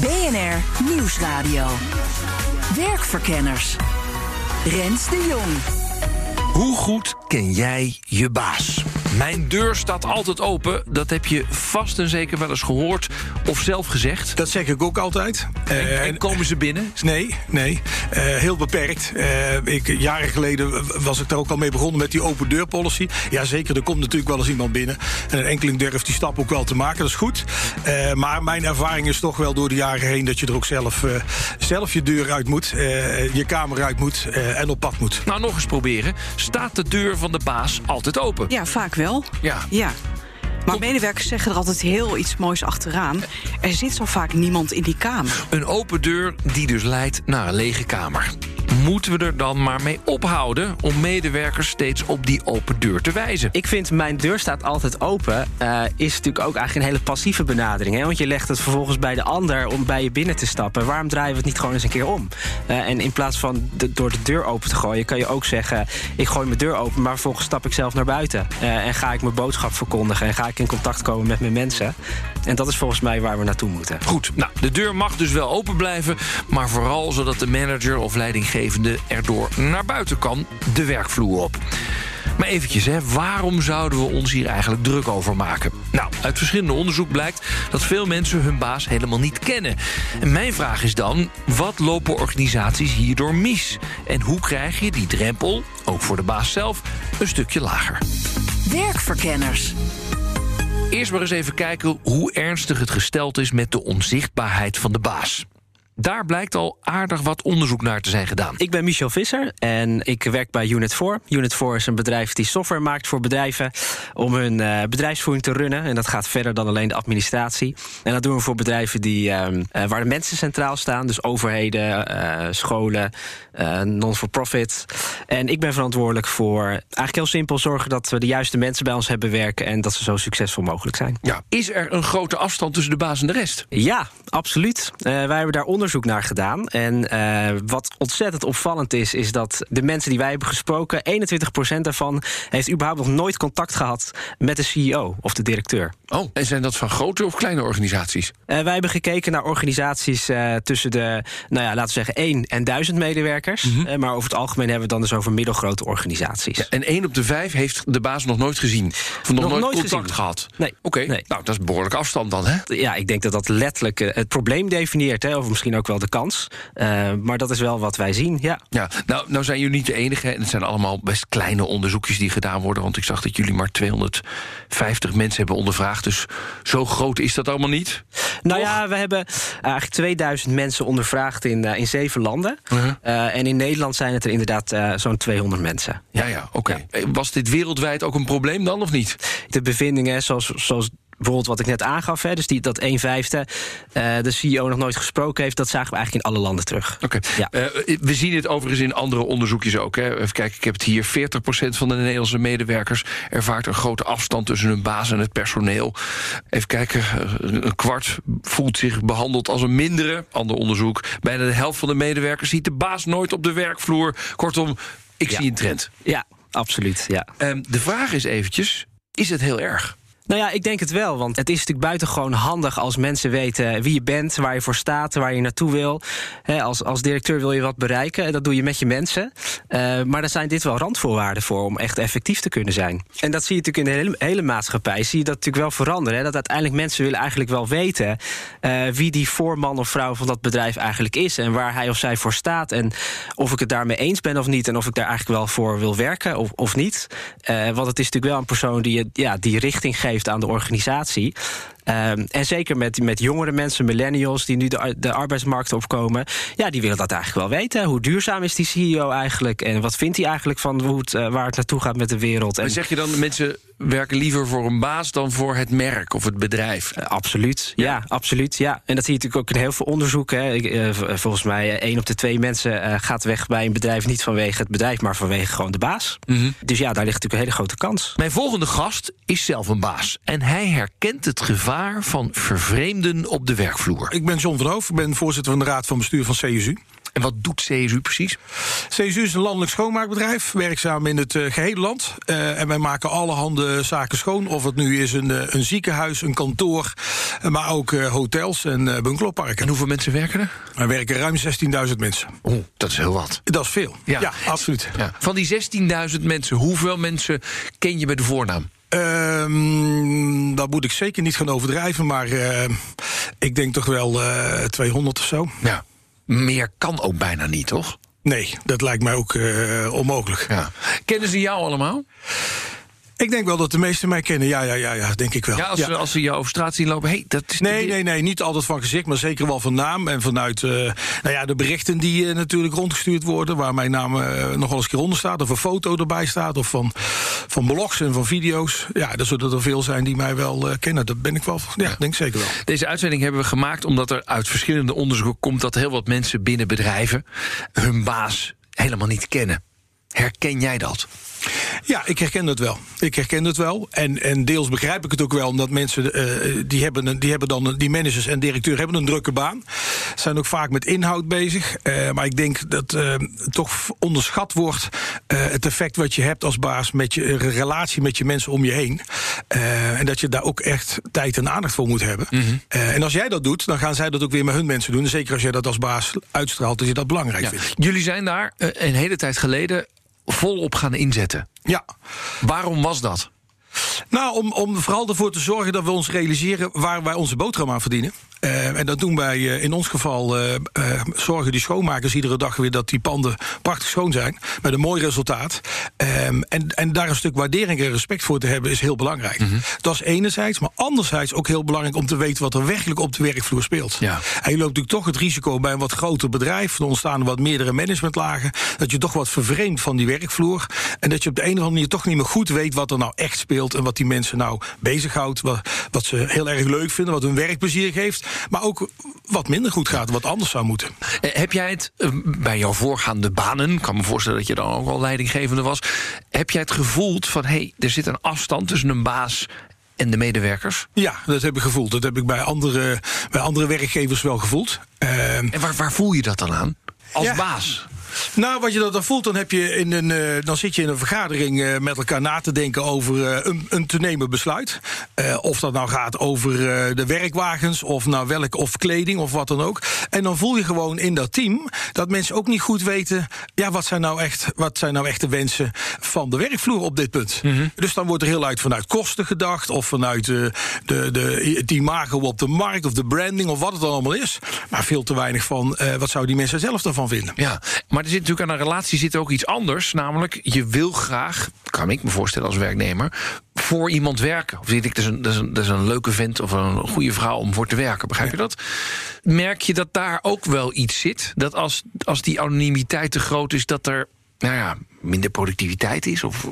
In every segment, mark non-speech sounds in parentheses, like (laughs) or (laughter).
BNR Nieuwsradio. Werkverkenners. Rens de Jong. Hoe goed ken jij je baas? Mijn deur staat altijd open. Dat heb je vast en zeker wel eens gehoord of zelf gezegd. Dat zeg ik ook altijd. En, Eh, en komen ze binnen? Nee, nee. Eh, heel beperkt. Eh, ik, jaren geleden was ik daar ook al mee begonnen met die open deur policy. Jazeker, er komt natuurlijk wel eens iemand binnen. En een enkeling durft die stap ook wel te maken, dat is goed. Eh, maar mijn ervaring is toch wel door de jaren heen... dat je er ook zelf, eh, zelf je deur uit moet, eh, je kamer uit moet eh, en op pad moet. Nou, nog eens proberen. Staat de deur van de baas altijd open? Ja, vaak wel. Ja. Ja. Maar medewerkers zeggen er altijd heel iets moois achteraan. Er zit zo vaak niemand in die kamer. Een open deur die dus leidt naar een lege kamer. Moeten we er dan maar mee ophouden om medewerkers steeds op die open deur te wijzen? Ik vind mijn deur staat altijd open. eh, is natuurlijk ook eigenlijk een hele passieve benadering. Hè? Want je legt het vervolgens bij de ander om bij je binnen te stappen. Waarom draaien we het niet gewoon eens een keer om? Eh, en in plaats van de- door de deur open te gooien, kan je ook zeggen: ik gooi mijn deur open, maar vervolgens stap ik zelf naar buiten. Eh, en ga ik mijn boodschap verkondigen en ga ik in contact komen met mijn mensen. En dat is volgens mij waar we naartoe moeten. Goed, nou, de deur mag dus wel open blijven, maar vooral zodat de manager of leidinggevende erdoor naar buiten kan, de werkvloer op. Maar eventjes, hè, waarom zouden we ons hier eigenlijk druk over maken? Nou, uit verschillende onderzoek blijkt dat veel mensen hun baas helemaal niet kennen. En mijn vraag is dan, wat lopen organisaties hierdoor mis? En hoe krijg je die drempel, ook voor de baas zelf, een stukje lager? Werkverkenners. Eerst maar eens even kijken hoe ernstig het gesteld is met de onzichtbaarheid van de baas. Daar blijkt al aardig wat onderzoek naar te zijn gedaan. Ik ben Michel Visser en ik werk bij Unit 4. Unit 4 is een bedrijf die software maakt voor bedrijven om hun eh, bedrijfsvoering te runnen. En dat gaat verder dan alleen de administratie. En dat doen we voor bedrijven die, ehm, eh, waar de mensen centraal staan. Dus overheden, eh, scholen, non-for-profit. En ik ben verantwoordelijk voor eigenlijk heel simpel zorgen dat we de juiste mensen bij ons hebben werken. En dat ze zo succesvol mogelijk zijn. Ja, is er een grote afstand tussen de baas en de rest? Ja, absoluut. Wij hebben daar onderzoek naar gedaan. En eh, wat ontzettend opvallend is, is dat de mensen die wij hebben gesproken, 21% daarvan heeft überhaupt nog nooit contact gehad met de CEO of de directeur. Oh, en zijn dat van grote of kleine organisaties? Eh, wij hebben gekeken naar organisaties eh, tussen de, nou ja, laten we zeggen, 1 en 1000 medewerkers. Eh, maar over het algemeen hebben we het dan dus over middelgrote organisaties. En 1 op de 5 heeft de baas nog nooit gezien. Of nog, Nog nooit, nooit contact gezien. gehad. Nee. Oké, Nee. nou dat is een behoorlijke afstand dan, hè? Ja, ik denk dat dat letterlijk het probleem definieert, hè, of misschien ook wel de kans. Maar dat is wel wat wij zien, ja. Ja, nou, nou zijn jullie niet de enige. En het zijn allemaal best kleine onderzoekjes die gedaan worden. Want ik zag dat jullie maar 250 mensen hebben ondervraagd. Dus zo groot is dat allemaal niet. Nou ja, we hebben eigenlijk 2000 mensen ondervraagd in, eh, in zeven landen. Uh-huh. Eh, en in Nederland zijn het er inderdaad eh, zo'n 200 mensen. Ja, ja, oké. Was dit wereldwijd ook een probleem dan, of niet? De bevindingen, zoals, zoals bijvoorbeeld wat ik net aangaf, hè, dus die, dat 1 vijfde eh, de CEO nog nooit gesproken heeft, dat zagen we eigenlijk in alle landen terug. Oké. Ja. Eh, we zien het overigens in andere onderzoekjes ook. Hè. Even kijken, ik heb het hier. 40% van de Nederlandse medewerkers ervaart een grote afstand tussen hun baas en het personeel. Even kijken, eh, een kwart voelt zich behandeld als een mindere. Ander onderzoek. Bijna de helft van de medewerkers ziet de baas nooit op de werkvloer. Kortom, ik Ja. zie een trend. Ja, absoluut. Ja. Ehm, de vraag is eventjes, is het heel erg? Nou ja, ik denk het wel. Want het is natuurlijk buitengewoon handig als mensen weten wie je bent, waar je voor staat, waar je naartoe wil. Als, als directeur wil je wat bereiken. en Dat doe je met je mensen. Eh, maar daar zijn dit wel randvoorwaarden voor om echt effectief te kunnen zijn. En dat zie je natuurlijk in de hele, hele maatschappij. Zie je dat natuurlijk wel veranderen. Dat uiteindelijk mensen willen eigenlijk wel weten eh, wie die voorman of vrouw van dat bedrijf eigenlijk is. En waar hij of zij voor staat. En of ik het daarmee eens ben of niet. En of ik daar eigenlijk wel voor wil werken of, of niet. Eh, want het is natuurlijk wel een persoon die, je- ja, die richting geeft aan de organisatie. Ehm, en zeker met, met jongere mensen, millennials, die nu de, de arbeidsmarkt opkomen. Ja, die willen dat eigenlijk wel weten. Hoe duurzaam is die CEO eigenlijk? En wat vindt hij eigenlijk van hoe het, eh, waar het naartoe gaat met de wereld? En, zeg je dan, mensen werken liever voor een baas dan voor het merk of het bedrijf? Eh, absoluut, ja. absoluut. Ja. En dat zie je natuurlijk ook in heel veel onderzoeken. Hè. Eh, volgens mij één op de twee mensen gaat weg bij een bedrijf... niet vanwege het bedrijf, maar vanwege gewoon de baas. Dus ja, daar ligt natuurlijk een hele grote kans. Mijn volgende gast is zelf een baas. En hij herkent het gevaar van vervreemden op de werkvloer. Ik ben John van Hoof, ik ben voorzitter van de Raad van Bestuur van CSU. En wat doet CSU precies? CSU is een landelijk schoonmaakbedrijf, werkzaam in het eh, gehele land. Eh, en wij maken allerhande zaken schoon. Of het nu is een, eh, een ziekenhuis, een kantoor, maar ook hotels en eh bungalowparken. En hoeveel mensen werken er? Er werken ruim 16.000 mensen. Oh, dat is heel wat. Dat is veel. Ja, absoluut. Ja. Van die 16.000 mensen, hoeveel mensen ken je bij de voornaam? Ehm, dat moet ik zeker niet gaan overdrijven, maar eh, ik denk toch wel eh 200 of zo. Ja. Meer kan ook bijna niet, toch? Nee, dat lijkt mij ook eh, onmogelijk. Ja. Kennen ze jou allemaal? Ik denk wel dat de meesten mij kennen. Ja, ja, ja, ja denk ik wel. Ja, als, Ze, als ze jou over straat zien lopen, hey, dat is Nee, nee, nee, niet altijd van gezicht, maar zeker wel van naam. En vanuit eh, nou ja, de berichten die eh, natuurlijk rondgestuurd worden, waar mijn naam eh, nog wel eens een keer onder staat, of een foto erbij staat, of van, van blogs en van video's. Ja, dan zullen er veel zijn die mij wel kennen. Dat ben ik wel, ja, denk ik zeker wel. Deze uitzending hebben we gemaakt omdat er uit verschillende onderzoeken komt dat heel wat mensen binnen bedrijven hun baas helemaal niet kennen. Herken jij dat? Ja, ik herken het wel. Ik herken het wel. En, en deels begrijp ik het ook wel, omdat mensen eh, die, hebben die hebben dan die managers en directeur hebben een drukke baan. Zijn ook vaak met inhoud bezig. Eh, maar ik denk dat eh, toch onderschat wordt het effect wat je hebt als baas met je relatie met je mensen om je heen. En dat je daar ook echt tijd en aandacht voor moet hebben. Eh, en als jij dat doet, dan gaan zij dat ook weer met hun mensen doen. En zeker als jij dat als baas uitstraalt, dat je dat belangrijk Ja. vindt. Jullie zijn daar een hele tijd geleden volop gaan inzetten. Ja. Waarom was dat? Nou, om, om vooral ervoor te zorgen dat we ons realiseren waar wij onze boterham aan verdienen. Eh, en dat doen wij eh, in ons geval. eh, zorgen die schoonmakers iedere dag weer dat die panden prachtig schoon zijn. Met een mooi resultaat. Ehm, en, en daar een stuk waardering en respect voor te hebben is heel belangrijk. Dat is enerzijds. Maar anderzijds ook heel belangrijk om te weten wat er werkelijk op de werkvloer speelt. Ja. En je loopt natuurlijk toch het risico bij een wat groter bedrijf. Er ontstaan wat meerdere managementlagen. Dat je toch wat vervreemdt van die werkvloer. En dat je op de een of andere manier toch niet meer goed weet wat er nou echt speelt. En wat die mensen nou bezighoudt. Wat, wat ze heel erg leuk vinden. Wat hun werkplezier geeft. Maar ook wat minder goed gaat. Wat anders zou moeten. Eh, Heb jij het eh, bij jouw voorgaande banen, ik kan me voorstellen dat je dan ook wel leidinggevende was, heb jij het gevoeld van hé, hey, er zit een afstand tussen een baas en de medewerkers? Ja, dat heb ik gevoeld. Dat heb ik bij andere, bij andere werkgevers wel gevoeld. Ehm, En waar, waar voel je dat dan aan? Als Ja. baas? Nou, wat je dat dan voelt, dan, heb je in een, eh, dan zit je in een vergadering eh, met elkaar na te denken over eh, een, een te nemen besluit. Of dat nou gaat over de werkwagens, of nou welk, of kleding, of wat dan ook. En dan voel je gewoon in dat team dat mensen ook niet goed weten. Ja, wat zijn nou echt, wat zijn nou echt de wensen van de werkvloer op dit punt? Dus dan wordt er heel uit vanuit kosten gedacht, of vanuit eh, de, de, het imago op de markt, of de branding, of wat het dan allemaal is. Maar veel te weinig van wat zouden die mensen zelf daarvan vinden. Ja, maar er zit natuurlijk aan een relatie zit ook iets anders. Namelijk, je wil graag, kan ik me voorstellen als werknemer, voor iemand werken. Of weet ik, dat is een, dat is een, dat is een leuke vent of een goede vrouw om voor te werken. Begrijp je dat? Merk je dat daar ook wel iets zit? Dat als, als die anonimiteit te groot is, dat er nou ja, minder productiviteit is of,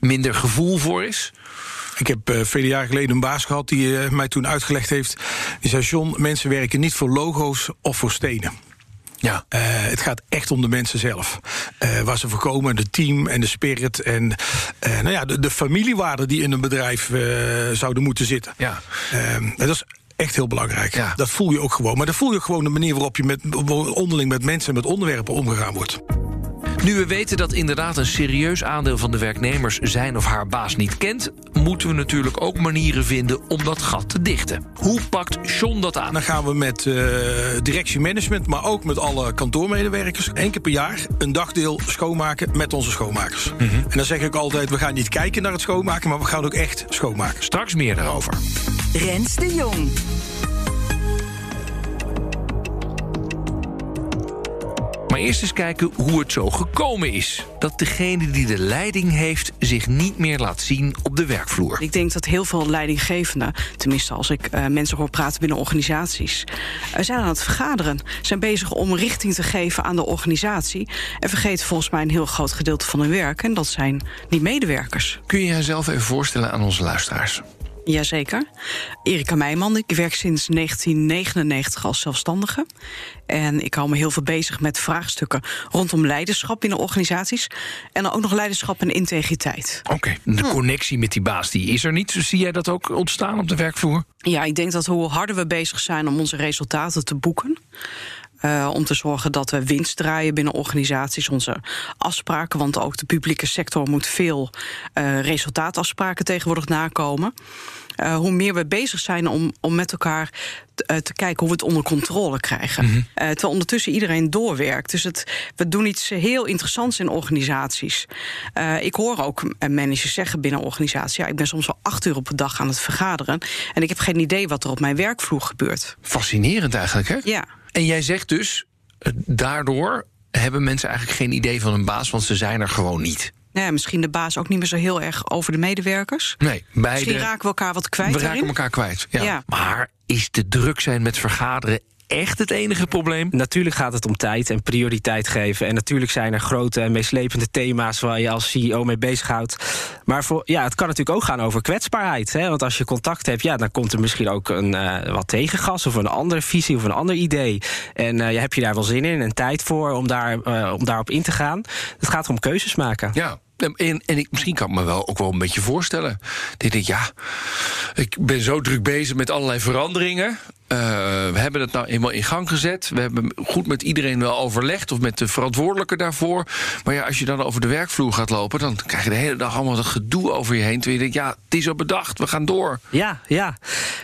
minder gevoel voor is? Ik heb eh, vele jaren geleden een baas gehad die eh, mij toen uitgelegd heeft. Die zei: John, mensen werken niet voor logo's of voor stenen. Ja. Eh, het gaat echt om de mensen zelf. Eh, waar ze voor komen, de team en de spirit. En eh, nou ja, de, de familiewaarden die in een bedrijf zouden moeten zitten. Ja. Ehm, dat is echt heel belangrijk. Ja. Dat voel je ook gewoon. Maar dat voel je ook gewoon de manier waarop je met, onderling met mensen en met onderwerpen omgegaan wordt. Nu we weten dat inderdaad een serieus aandeel van de werknemers zijn of haar baas niet kent, moeten we natuurlijk ook manieren vinden om dat gat te dichten. Hoe pakt John dat aan? Dan gaan we met eh directiemanagement, maar ook met alle kantoormedewerkers... één keer per jaar een dagdeel schoonmaken met onze schoonmakers. En dan zeg ik altijd, we gaan niet kijken naar het schoonmaken... maar we gaan ook echt schoonmaken. Straks meer daarover. Rens de Jong. Maar eerst eens kijken hoe het zo gekomen is. Dat degene die de leiding heeft zich niet meer laat zien op de werkvloer. Ik denk dat heel veel leidinggevenden, tenminste als ik uh, mensen hoor praten binnen organisaties, uh, zijn aan het vergaderen. Zijn bezig om richting te geven aan de organisatie. En vergeten volgens mij een heel groot gedeelte van hun werk. En dat zijn die medewerkers. Kun je jezelf even voorstellen aan onze luisteraars? Jazeker. Erika Meijman, ik werk sinds 1999 als zelfstandige. En ik hou me heel veel bezig met vraagstukken rondom leiderschap binnen organisaties. En dan ook nog leiderschap en integriteit. Oké, okay. de hm. connectie met die baas die is er niet. Dus zie jij dat ook ontstaan op de werkvloer? Ja, ik denk dat hoe harder we bezig zijn om onze resultaten te boeken. Uh, om te zorgen dat we winst draaien binnen organisaties, onze afspraken. Want ook de publieke sector moet veel uh, resultaatafspraken tegenwoordig nakomen. Uh, hoe meer we bezig zijn om, om met elkaar te, te kijken hoe we het onder controle krijgen. Mm -hmm. terwijl ondertussen iedereen doorwerkt. Dus het, we doen iets heel interessants in organisaties. ik hoor ook managers zeggen binnen organisaties... ja, ik ben soms wel acht uur op een dag aan het vergaderen... en ik heb geen idee wat er op mijn werkvloer gebeurt. Fascinerend eigenlijk, hè? Ja. En jij zegt dus, daardoor hebben mensen eigenlijk geen idee van hun baas, want ze zijn er gewoon niet. Nee, misschien de baas ook niet meer zo heel erg over de medewerkers. Nee, beide. Misschien raken we elkaar wat kwijt. We raken elkaar kwijt. Ja. ja. Maar is de druk zijn met vergaderen echt het enige probleem? Natuurlijk gaat het om tijd en prioriteit geven. En natuurlijk zijn er grote en meeslepende thema's waar je als CEO mee bezighoudt. Maar voor, ja, het kan natuurlijk ook gaan over kwetsbaarheid. Hè? Want als je contact hebt, ja, dan komt er misschien ook een, uh, wat tegengas of een andere visie of een ander idee. En uh, heb je daar wel zin in en tijd voor om, daar, uh, om daarop in te gaan? Het gaat om keuzes maken. Ja. En, en ik, misschien kan ik me wel ook wel een beetje voorstellen. Dat ik ja, ik ben zo druk bezig met allerlei veranderingen. Uh, we hebben het nou eenmaal in gang gezet. We hebben goed met iedereen wel overlegd, of met de verantwoordelijke daarvoor. Maar ja, als je dan over de werkvloer gaat lopen, dan krijg je de hele dag allemaal dat gedoe over je heen. Terwijl je denkt, ja, het is al bedacht, we gaan door. Ja, ja.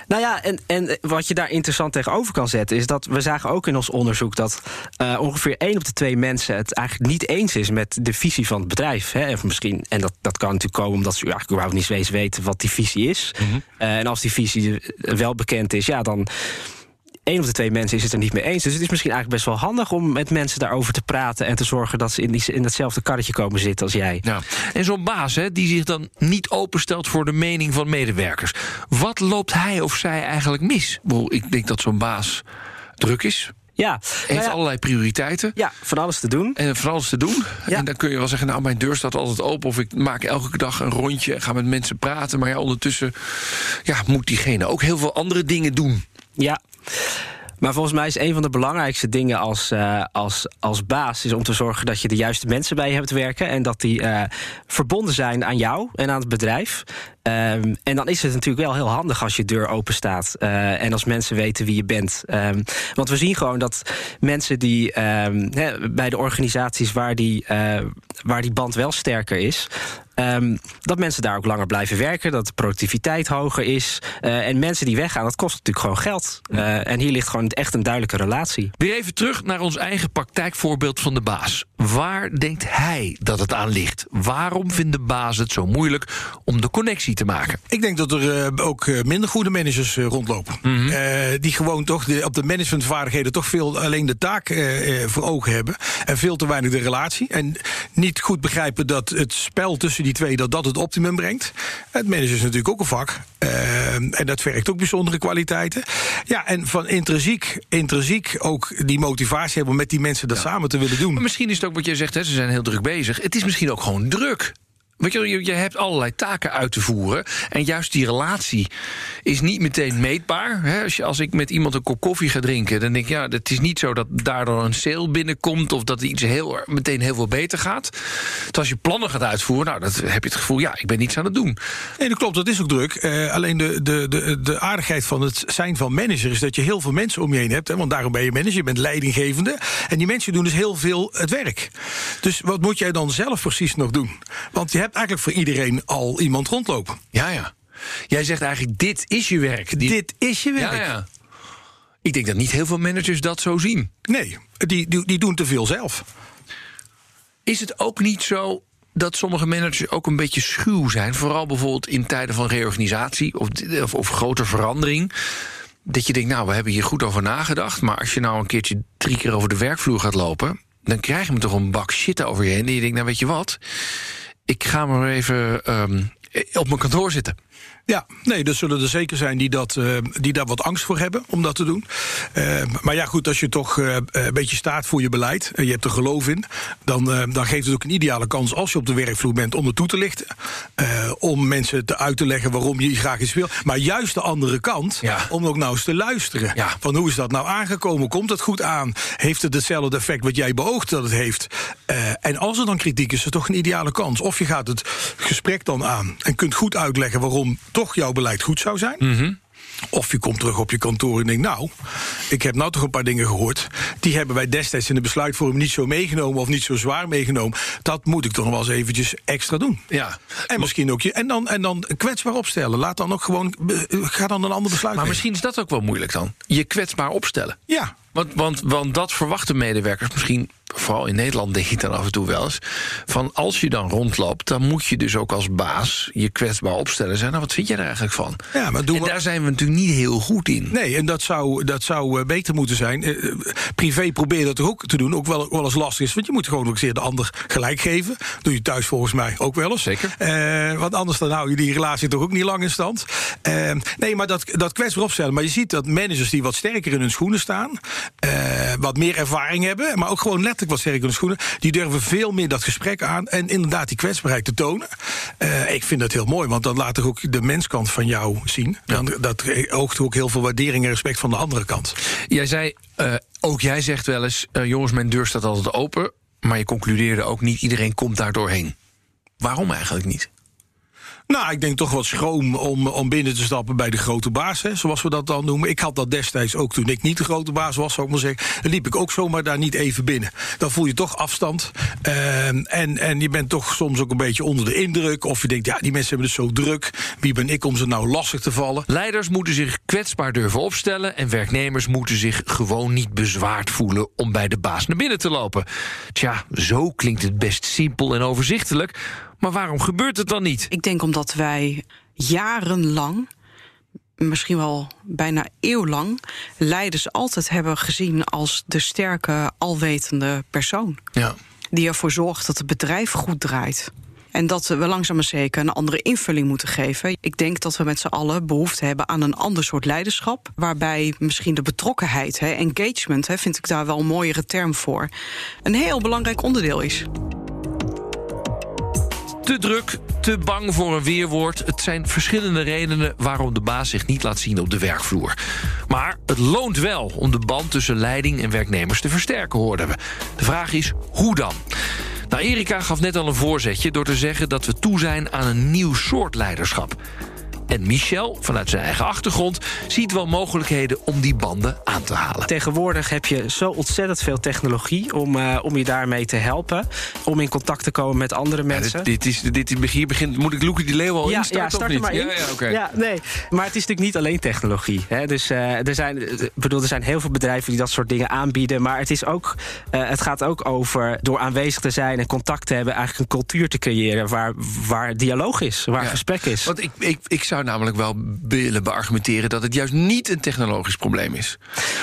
Nou ja, en, en wat je daar interessant tegenover kan zetten, is dat we zagen ook in ons onderzoek dat uh, ongeveer één op de twee mensen het eigenlijk niet eens is met de visie van het bedrijf. Hè. En misschien, en dat, dat kan natuurlijk komen omdat ze eigenlijk überhaupt niet eens weten wat die visie is. Mm -hmm. uh, en als die visie wel bekend is, ja, dan één of de twee mensen is het er niet mee eens. Dus het is misschien eigenlijk best wel handig om met mensen daarover te praten... en te zorgen dat ze in, die, in datzelfde karretje komen zitten als jij. Ja. En zo'n baas hè, die zich dan niet openstelt voor de mening van medewerkers. Wat loopt hij of zij eigenlijk mis? Ik denk dat zo'n baas druk is, ja. Heeft nou ja, allerlei prioriteiten. Ja, van alles te doen. En van alles te doen. Ja. En dan kun je wel zeggen, nou, mijn deur staat altijd open... of ik maak elke dag een rondje en ga met mensen praten. Maar ja, ondertussen ja, moet diegene ook heel veel andere dingen doen. Ja. Maar volgens mij is een van de belangrijkste dingen als, uh, als, als baas... is om te zorgen dat je de juiste mensen bij je hebt werken... en dat die uh, verbonden zijn aan jou en aan het bedrijf. Um, en dan is het natuurlijk wel heel handig als je deur open staat. Uh, en als mensen weten wie je bent. Um, want we zien gewoon dat mensen die he, bij de organisaties waar die, waar die band wel sterker is. Um, dat mensen daar ook langer blijven werken, dat de productiviteit hoger is. Uh, en mensen die weggaan, dat kost natuurlijk gewoon geld. Uh, en hier ligt gewoon echt een duidelijke relatie. Weer even terug naar ons eigen praktijkvoorbeeld van de baas. Waar denkt hij dat het aan ligt? Waarom vindt de baas het zo moeilijk om de connectie te maken? Ik denk dat er uh, ook minder goede managers rondlopen. Mm -hmm. die gewoon toch de, op de managementvaardigheden toch veel alleen de taak voor ogen hebben. En veel te weinig de relatie. En niet goed begrijpen dat het spel tussen die twee dat dat het optimum brengt. Het managen is natuurlijk ook een vak. Uh, en dat vergt ook bijzondere kwaliteiten. Ja, en van intrinsiek, intrinsiek ook die motivatie hebben om met die mensen dat ja. samen te willen doen. Maar misschien is het ook wat je zegt, hè, ze zijn heel druk bezig. Het is misschien ook gewoon druk. Weet je, je, hebt allerlei taken uit te voeren. En juist die relatie is niet meteen meetbaar. Hè? Als, je, als ik met iemand een kop koffie ga drinken, dan denk ik, ja, het is niet zo dat daardoor een sale binnenkomt of dat iets heel, meteen heel veel beter gaat. Dus als je plannen gaat uitvoeren, nou, dan heb je het gevoel, ja, ik ben niets aan het doen. Nee, dat klopt, dat is ook druk. Uh, alleen de, de, de, de aardigheid van het zijn van manager is dat je heel veel mensen om je heen hebt. Hè? Want daarom ben je manager, je bent leidinggevende. En die mensen doen dus heel veel het werk. Dus wat moet jij dan zelf precies nog doen? Want je hebt eigenlijk voor iedereen al iemand rondlopen. Ja, ja. Jij zegt eigenlijk, dit is je werk. Die... Dit is je werk. Ja, ja. Ik denk dat niet heel veel managers dat zo zien. Nee, die, die, die doen te veel zelf. Is het ook niet zo dat sommige managers ook een beetje schuw zijn? Vooral bijvoorbeeld in tijden van reorganisatie of, of, of grote verandering. Dat je denkt, nou, we hebben hier goed over nagedacht. Maar als je nou een keertje drie keer over de werkvloer gaat lopen dan krijg je me toch een bak shit over je heen. En je denkt, nou weet je wat, ik ga maar even ehm, op mijn kantoor zitten. Ja, nee, er zullen er zeker zijn die, dat, eh, die daar wat angst voor hebben om dat te doen. Eh, maar ja, goed, als je toch eh, een beetje staat voor je beleid en je hebt er geloof in, dan, dan geeft het ook een ideale kans als je op de werkvloer bent om het toe te lichten. om mensen te uit te leggen waarom je graag iets wil. Maar juist de andere kant, Ja. om ook nou eens te luisteren. Ja. Van hoe is dat nou aangekomen? Komt het goed aan? Heeft het hetzelfde effect wat jij beoogt dat het heeft? en als er dan kritiek is, is het toch een ideale kans. Of je gaat het gesprek dan aan en kunt goed uitleggen waarom toch jouw beleid goed zou zijn. Mhm. Of je komt terug op je kantoor en denkt, nou, ik heb nou toch een paar dingen gehoord. Die hebben wij destijds in de besluitvorming niet zo meegenomen of niet zo zwaar meegenomen. Dat moet ik toch nog wel eens eventjes extra doen. Ja. En misschien ook je. En dan, en dan kwetsbaar opstellen. Laat dan ook gewoon. eh, Ga dan een ander besluit Maar nemen. misschien is dat ook wel moeilijk dan. Je kwetsbaar opstellen. Ja. Want, want, want dat verwachten medewerkers misschien, vooral in Nederland denk ik dan af en toe wel eens. Van als je dan rondloopt, dan moet je dus ook als baas je kwetsbaar opstellen. Zijn, nou, wat vind jij er eigenlijk van? Ja, maar doen en we- daar zijn we natuurlijk niet heel goed in. Nee, en dat zou, dat zou eh, beter moeten zijn. Eh, eh, privé probeer dat toch ook te doen. Ook wel, wel eens lastig is. Want je moet gewoon ook eens de ander gelijk geven. Doe je thuis volgens mij ook wel eens. Zeker. Eh, want anders dan hou je die relatie toch ook niet lang in stand. Nee, maar dat, dat kwetsbaar opstellen. Maar je ziet dat managers die wat sterker in hun schoenen staan. eh, wat meer ervaring hebben. Maar ook gewoon letterlijk wat sterker in hun schoenen. Die durven veel meer dat gesprek aan. En inderdaad die kwetsbaarheid te tonen. Eh, ik vind dat heel mooi. Want dan laat toch ook de menskant van jou zien. Dan, dat oogt ook heel veel waardering en respect van de andere kant. Jij zei, eh, ook jij zegt wel eens, eh, jongens, mijn deur staat altijd open. Maar je concludeerde ook niet, iedereen komt daar doorheen. Waarom eigenlijk niet? Nou, ik denk toch wat schroom om, om binnen te stappen bij de grote baas, hè, zoals we dat dan noemen. Ik had dat destijds ook toen ik niet de grote baas was, zou ik maar zeggen. Liep ik ook zomaar daar niet even binnen. Dan voel je toch afstand. Ehm, en, en je bent toch soms ook een beetje onder de indruk. Of je denkt, ja, die mensen hebben het zo druk. Wie ben ik om ze nou lastig te vallen? Leiders moeten zich kwetsbaar durven opstellen en werknemers moeten zich gewoon niet bezwaard voelen om bij de baas naar binnen te lopen. Tja, zo klinkt het best simpel en overzichtelijk, maar waarom gebeurt het dan niet? Ik denk omdat wij jarenlang, misschien wel bijna eeuwlang, leiders altijd hebben gezien als de sterke, alwetende persoon. Ja. Die ervoor zorgt dat het bedrijf goed draait. En dat we langzaam maar zeker een andere invulling moeten geven. Ik denk dat we met z'n allen behoefte hebben aan een ander soort leiderschap. Waarbij misschien de betrokkenheid, engagement, vind ik daar wel een mooiere term voor, een heel belangrijk onderdeel is. Te druk, te bang voor een weerwoord. Het zijn verschillende redenen waarom de baas zich niet laat zien op de werkvloer. Maar het loont wel om de band tussen leiding en werknemers te versterken, hoorden we. De vraag is, hoe dan? Nou, Erika gaf net al een voorzetje door te zeggen dat we toe zijn aan een nieuw soort leiderschap. En Michel, vanuit zijn eigen achtergrond, ziet wel mogelijkheden om die banden aan te halen. Tegenwoordig heb je zo ontzettend veel technologie om, eh, om je daarmee te helpen. Om in contact te komen met andere Ja, mensen. dit, dit is, dit, hier begint, moet ik Loekie die Leeuw al ja, instarten ja, of start niet? er maar in. Ja, ja, oké. ja, nee. Maar het is natuurlijk niet alleen technologie. Hè. Dus, eh, er, zijn, bedoel, er zijn heel veel bedrijven die dat soort dingen aanbieden. Maar het, is ook, eh, het gaat ook over door aanwezig te zijn en contact te hebben... eigenlijk een cultuur te creëren waar, waar dialoog is, waar gesprek is. Want ik, ik, ik zou namelijk wel willen beargumenteren dat het juist niet een technologisch probleem is.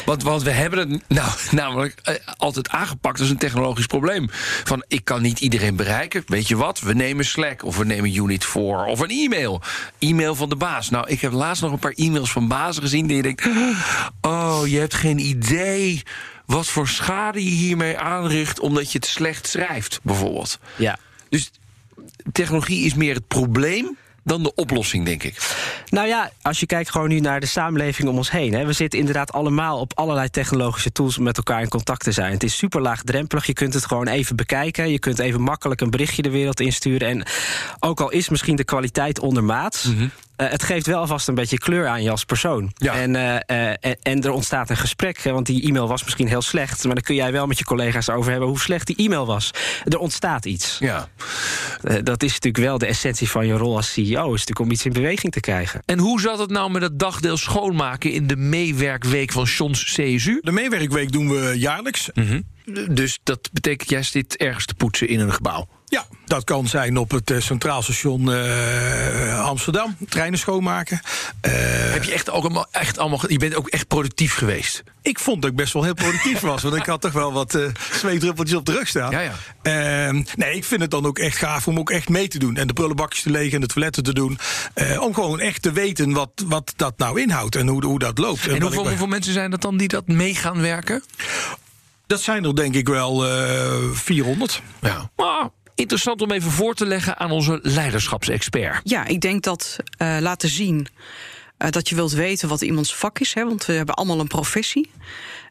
Want, want we hebben het nou, (laughs) namelijk eh, altijd aangepakt als een technologisch probleem. Van ik kan niet iedereen bereiken. Weet je wat? We nemen Slack of we nemen Unit 4 of een e-mail. E-mail van de baas. Nou, ik heb laatst nog een paar e-mails van bazen gezien die je denkt: (gasps) oh, je hebt geen idee. Wat voor schade je hiermee aanricht omdat je het slecht schrijft, bijvoorbeeld. ja. Dus technologie is meer het probleem dan de oplossing, denk ik. Nou ja, als je kijkt gewoon nu naar de samenleving om ons heen. Hè, we zitten inderdaad allemaal op allerlei technologische tools om met elkaar in contact te zijn. Het is super laagdrempelig. Je kunt het gewoon even bekijken. Je kunt even makkelijk een berichtje de wereld insturen. En ook al is misschien de kwaliteit ondermaats. eh, het geeft wel vast een beetje kleur aan je als persoon. Ja. En, eh, eh, en, en er ontstaat een gesprek. hè, Want die e-mail was misschien heel slecht. Maar dan kun jij wel met je collega's over hebben hoe slecht die e-mail was. Er ontstaat iets. Ja. Eh, dat is natuurlijk wel de essentie van je rol als CEO. Is natuurlijk om iets in beweging te krijgen. En hoe zat het nou met het dagdeel schoonmaken in de meewerkweek van Johns CSU? De meewerkweek doen we jaarlijks. Dus dat betekent juist dit ergens te poetsen in een gebouw. Ja, dat kan zijn op het eh, Centraal Station eh, Amsterdam. Treinen schoonmaken. Eh, Heb je echt ook allemaal, echt allemaal, je bent ook echt productief geweest. ik vond dat ik best wel heel productief was. Want ik had toch wel wat eh zweetdruppeltjes op de rug staan. Ja, ja. Ehm, nee, ik vind het dan ook echt gaaf om ook echt mee te doen. En de prullenbakjes te legen en de toiletten te doen. Om gewoon echt te weten wat, wat dat nou inhoudt en hoe, hoe dat loopt. En hoeveel, hoeveel mensen zijn dat dan die dat mee gaan werken? Dat zijn er denk ik wel eh 400. Ja. Maar interessant om even voor te leggen aan onze leiderschapsexpert. Ja, ik denk dat eh, laten zien eh, dat je wilt weten wat iemands vak is. Hè, want we hebben allemaal een professie.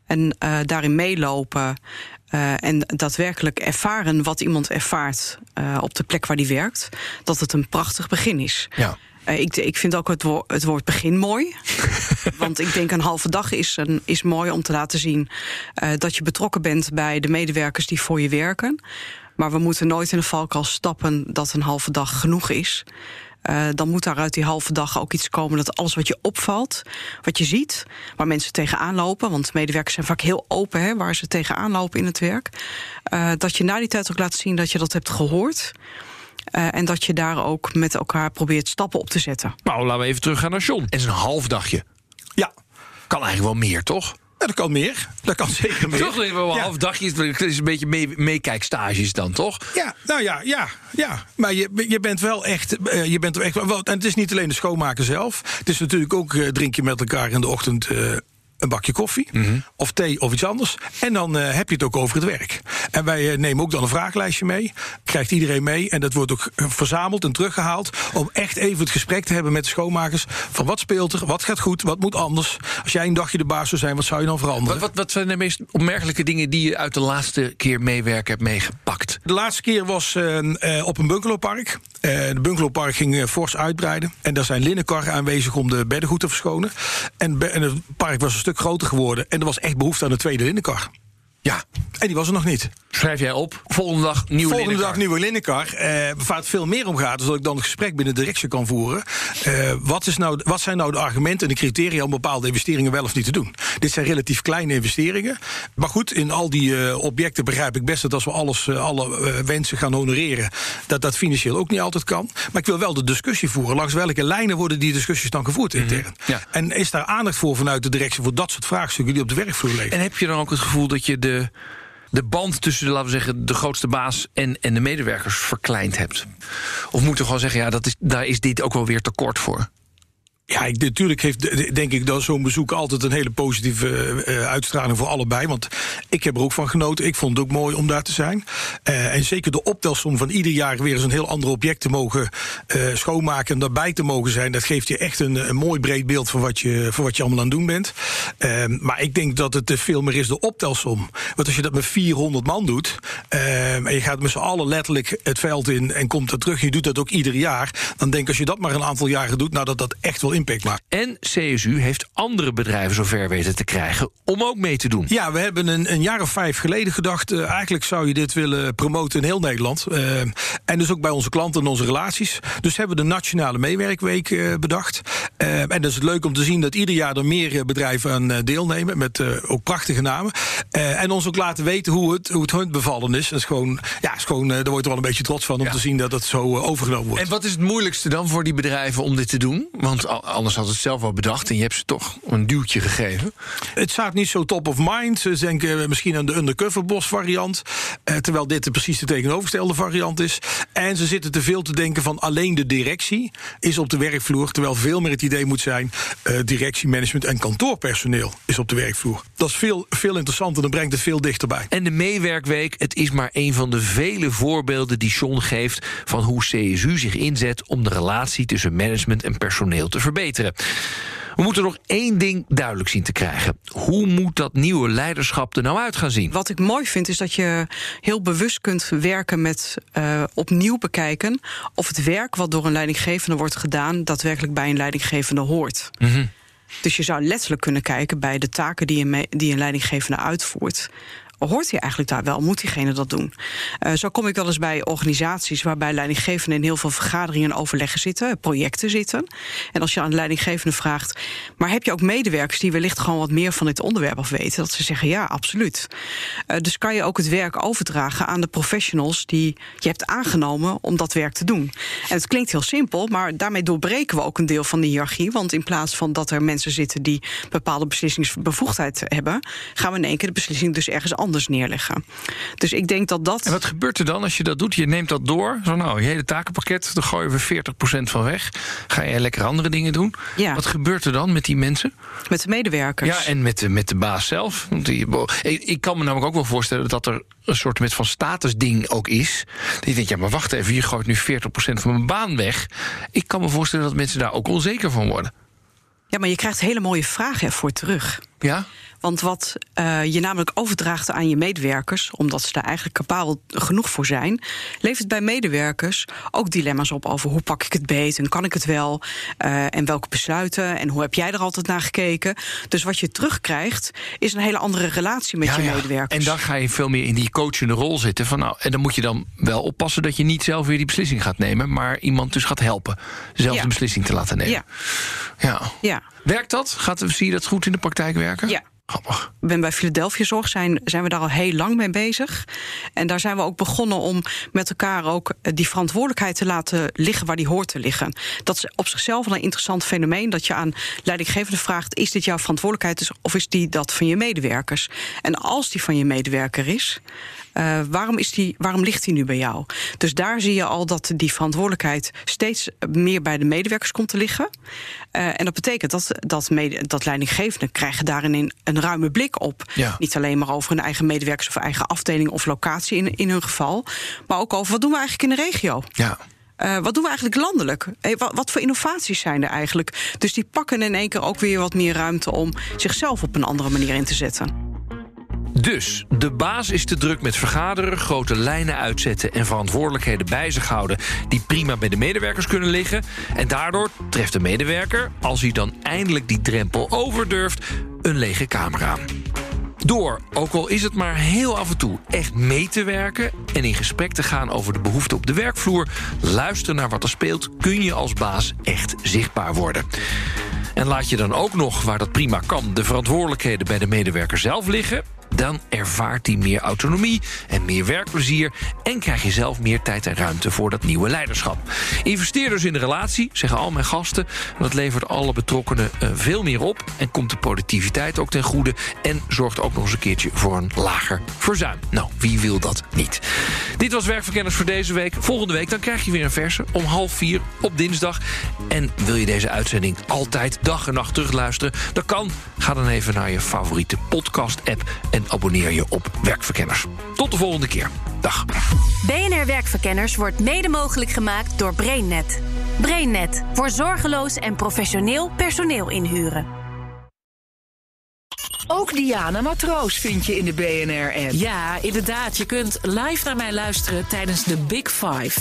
En eh, daarin meelopen en daadwerkelijk ervaren wat iemand ervaart op de plek waar die werkt. Dat het een prachtig begin is. Ja. Ik, ik vind ook het, woord, het woord begin mooi. (laughs) Want ik denk een halve dag is, een, is mooi om te laten zien dat je betrokken bent bij de medewerkers die voor je werken. Maar we moeten nooit in de valkuil stappen dat een halve dag genoeg is. Eh, dan moet daar uit die halve dag ook iets komen dat alles wat je opvalt, wat je ziet, waar mensen tegenaan lopen, want medewerkers zijn vaak heel open hè, waar ze tegenaan lopen in het werk, eh, dat je na die tijd ook laat zien dat je dat hebt gehoord. eh, en dat je daar ook met elkaar probeert stappen op te zetten. Nou, laten we even teruggaan naar John. En zijn half dagje. Ja, Kan eigenlijk wel meer, toch? Dat kan meer. Dat kan zeker meer. Toch even wel een Ja. half dagje. Het is een beetje mee, meekijkstages dan, toch? Ja, nou ja, ja, ja. Maar je, je bent wel echt. eh, je bent er echt wel, en het is niet alleen de schoonmaker zelf. Het is natuurlijk ook eh, drink je met elkaar in de ochtend. eh, een bakje koffie of thee of iets anders. En dan eh, heb je het ook over het werk. En wij eh, nemen ook dan een vragenlijstje mee. Krijgt iedereen mee. En dat wordt ook eh, verzameld en teruggehaald. Om echt even het gesprek te hebben met de schoonmakers. Van wat speelt er, wat gaat goed, wat moet anders. Als jij een dagje de baas zou zijn, wat zou je dan veranderen? Wat, wat, wat zijn de meest opmerkelijke dingen die je uit de laatste keer meewerken hebt meegepakt? De laatste keer was op een bungalowpark. De bungalowpark ging fors uitbreiden. En daar zijn linnenkarren aanwezig om de bedden goed te verschonen. En, en het park was een stuk groter geworden. En er was echt behoefte aan een tweede linnenkar. Ja, En die was er nog niet. schrijf jij op. Volgende dag nieuwe Volgende dag nieuwe linnenkar. Eh, waar het veel meer om gaat, is dat ik dan een gesprek binnen de directie kan voeren. Eh, wat, is nou, wat zijn nou de argumenten en de criteria om bepaalde investeringen wel of niet te doen? Dit zijn relatief kleine investeringen. Maar goed, in al die eh, objecten begrijp ik best dat als we alles, eh, alle eh, wensen gaan honoreren, dat dat financieel ook niet altijd kan. Maar ik wil wel de discussie voeren. Langs welke lijnen worden die discussies dan gevoerd intern? Mhm. Ja. En is daar aandacht voor vanuit de directie voor dat soort vraagstukken die op de werkvloer leven? En heb je dan ook het gevoel dat je de, de band tussen, laten we zeggen, de grootste baas en, en de medewerkers verkleind hebt? Of moet je gewoon zeggen, ja, dat is, daar is dit ook wel weer tekort voor? Ja, ik, natuurlijk heeft de- denk ik dat zo'n bezoek altijd een hele positieve eh, uitstraling voor allebei. Want ik heb er ook van genoten. Ik vond het ook mooi om daar te zijn. Eh, en zeker de optelsom van ieder jaar weer eens een heel ander object te mogen eh, schoonmaken en daarbij te mogen zijn. Dat geeft je echt een, mooi breed beeld van wat je, van wat je allemaal aan het doen bent. Eh, maar ik denk dat het eh, veel meer is de optelsom. Want als je dat met 400 man doet. eh, en je gaat met z'n allen letterlijk het veld in en komt er terug. Je doet dat ook ieder jaar. Dan denk ik als je dat maar een aantal jaren doet. Nou, dat dat echt wel impact maakt. En CSU heeft andere bedrijven zover weten te krijgen om ook mee te doen. Ja, we hebben een, een jaar of vijf geleden gedacht... eh, eigenlijk zou je dit willen promoten in heel Nederland. Eh, en dus ook bij onze klanten en onze relaties. Dus hebben we de Nationale Meewerkweek eh, bedacht. En dat is het leuk om te zien dat ieder jaar er meer bedrijven aan eh, deelnemen... met eh, ook prachtige namen. Eh, en ons ook laten weten hoe het, hoe het hun bevallen is. Dat is gewoon, ja, is gewoon, daar word je er wel een beetje trots van... om Ja. te zien dat het zo overgenomen wordt. En wat is het moeilijkste dan voor die bedrijven om dit te doen? Want anders had het zelf wel bedacht en je hebt ze toch een duwtje gegeven. Het staat niet zo top of mind. Ze denken misschien aan de undercover boss variant. eh, terwijl dit de precies de tegenovergestelde variant is. En ze zitten te veel te denken van alleen de directie is op de werkvloer. Terwijl veel meer het idee moet zijn: eh, directie, management en kantoorpersoneel is op de werkvloer. Dat is veel, veel interessanter en brengt het veel dichterbij. En de meewerkweek, het is maar een van de vele voorbeelden die John geeft van hoe CSU zich inzet om de relatie tussen management en personeel te verbeteren. We moeten nog één ding duidelijk zien te krijgen. Hoe moet dat nieuwe leiderschap er nou uit gaan zien? Wat ik mooi vind is dat je heel bewust kunt werken met eh, opnieuw bekijken of het werk wat door een leidinggevende wordt gedaan daadwerkelijk bij een leidinggevende hoort. Dus je zou letterlijk kunnen kijken bij de taken die een, die een leidinggevende uitvoert. Hoort hij eigenlijk daar wel? Moet diegene dat doen? Uh, zo kom ik wel eens bij organisaties waarbij leidinggevenden in heel veel vergaderingen en overleggen zitten, projecten zitten. En als je aan de leidinggevende vraagt, maar heb je ook medewerkers die wellicht gewoon wat meer van dit onderwerp af weten? Dat ze zeggen ja, absoluut. Uh, dus kan je ook het werk overdragen aan de professionals die je hebt aangenomen om dat werk te doen. En het klinkt heel simpel, maar daarmee doorbreken we ook een deel van de hiërarchie. Want in plaats van dat er mensen zitten die bepaalde beslissingsbevoegdheid hebben, gaan we in één keer de beslissing dus ergens anders neerleggen. Dus ik denk dat dat. En wat gebeurt er dan als je dat doet? Je neemt dat door. Zo nou, je hele takenpakket, dan gooien we 40% van weg. Ga je lekker andere dingen doen? Ja. Wat gebeurt er dan met die mensen? Met de medewerkers. Ja, en met de, met de baas zelf. Want die, ik kan me namelijk ook wel voorstellen dat er een soort met van statusding ook is. Dat je denkt, ja, maar wacht even, je gooit nu 40% van mijn baan weg. Ik kan me voorstellen dat mensen daar ook onzeker van worden. Ja, maar je krijgt hele mooie vragen ervoor terug. Ja? Want wat uh, je namelijk overdraagt aan je medewerkers, omdat ze daar eigenlijk kapabel genoeg voor zijn, levert bij medewerkers ook dilemma's op over hoe pak ik het beet en kan ik het wel uh, en welke besluiten en hoe heb jij er altijd naar gekeken. Dus wat je terugkrijgt is een hele andere relatie met ja, je ja. medewerkers. En dan ga je veel meer in die coachende rol zitten. Van, nou, en dan moet je dan wel oppassen dat je niet zelf weer die beslissing gaat nemen, maar iemand dus gaat helpen zelf Ja. de beslissing te laten nemen. Ja. ja. Ja. Werkt dat? Gaat, zie je dat goed in de praktijk werken? Ja. Grappig. Ben bij Philadelphia Zorg zijn, zijn we daar al heel lang mee bezig. En daar zijn we ook begonnen om met elkaar ook eh, die verantwoordelijkheid te laten liggen waar die hoort te liggen. Dat is op zichzelf wel een interessant fenomeen. Dat je aan leidinggevende vraagt: is dit jouw verantwoordelijkheid dus- of is die dat van je medewerkers? En als die van je medewerker is. Eh, waarom, is die, waarom ligt die nu bij jou? Dus daar zie je al dat die verantwoordelijkheid steeds meer bij de medewerkers komt te liggen. Eh, en dat betekent dat, dat, mede, dat leidinggevenden krijgen daarin een, een ruime blik op. Ja. Niet alleen maar over hun eigen medewerkers of eigen afdeling of locatie in, in hun geval. Maar ook over wat doen we eigenlijk in de regio. Ja. Eh, wat doen we eigenlijk landelijk? Wat, wat voor innovaties zijn er eigenlijk? Dus die pakken in één keer ook weer wat meer ruimte om zichzelf op een andere manier in te zetten. Dus de baas is te druk met vergaderen, grote lijnen uitzetten en verantwoordelijkheden bij zich houden die prima bij de medewerkers kunnen liggen. En daardoor treft de medewerker, als hij dan eindelijk die drempel over durft, een lege kamer aan. Door, ook al is het maar heel af en toe, echt mee te werken en in gesprek te gaan over de behoeften op de werkvloer, luisteren naar wat er speelt, kun je als baas echt zichtbaar worden. En laat je dan ook nog, waar dat prima kan, de verantwoordelijkheden bij de medewerker zelf liggen. Dan ervaart hij meer autonomie en meer werkplezier. En krijg je zelf meer tijd en ruimte voor dat nieuwe leiderschap. Investeer dus in de relatie, zeggen al mijn gasten. Dat levert alle betrokkenen eh, veel meer op. En komt de productiviteit ook ten goede. En zorgt ook nog eens een keertje voor een lager verzuim. Nou, wie wil dat niet? Dit was Werkverkenners voor deze week. Volgende week dan krijg je weer een verse om half vier op dinsdag. En wil je deze uitzending altijd dag en nacht terugluisteren? Dat kan. Ga dan even naar je favoriete podcast-app en abonneer je op Werkverkenners. Tot de volgende keer. Dag. BNR Werkverkenners wordt mede mogelijk gemaakt door BrainNet. BrainNet voor zorgeloos en professioneel personeel inhuren. Ook Diana Matroos vind je in de BNR-app. Ja, inderdaad. Je kunt live naar mij luisteren tijdens de Big Five.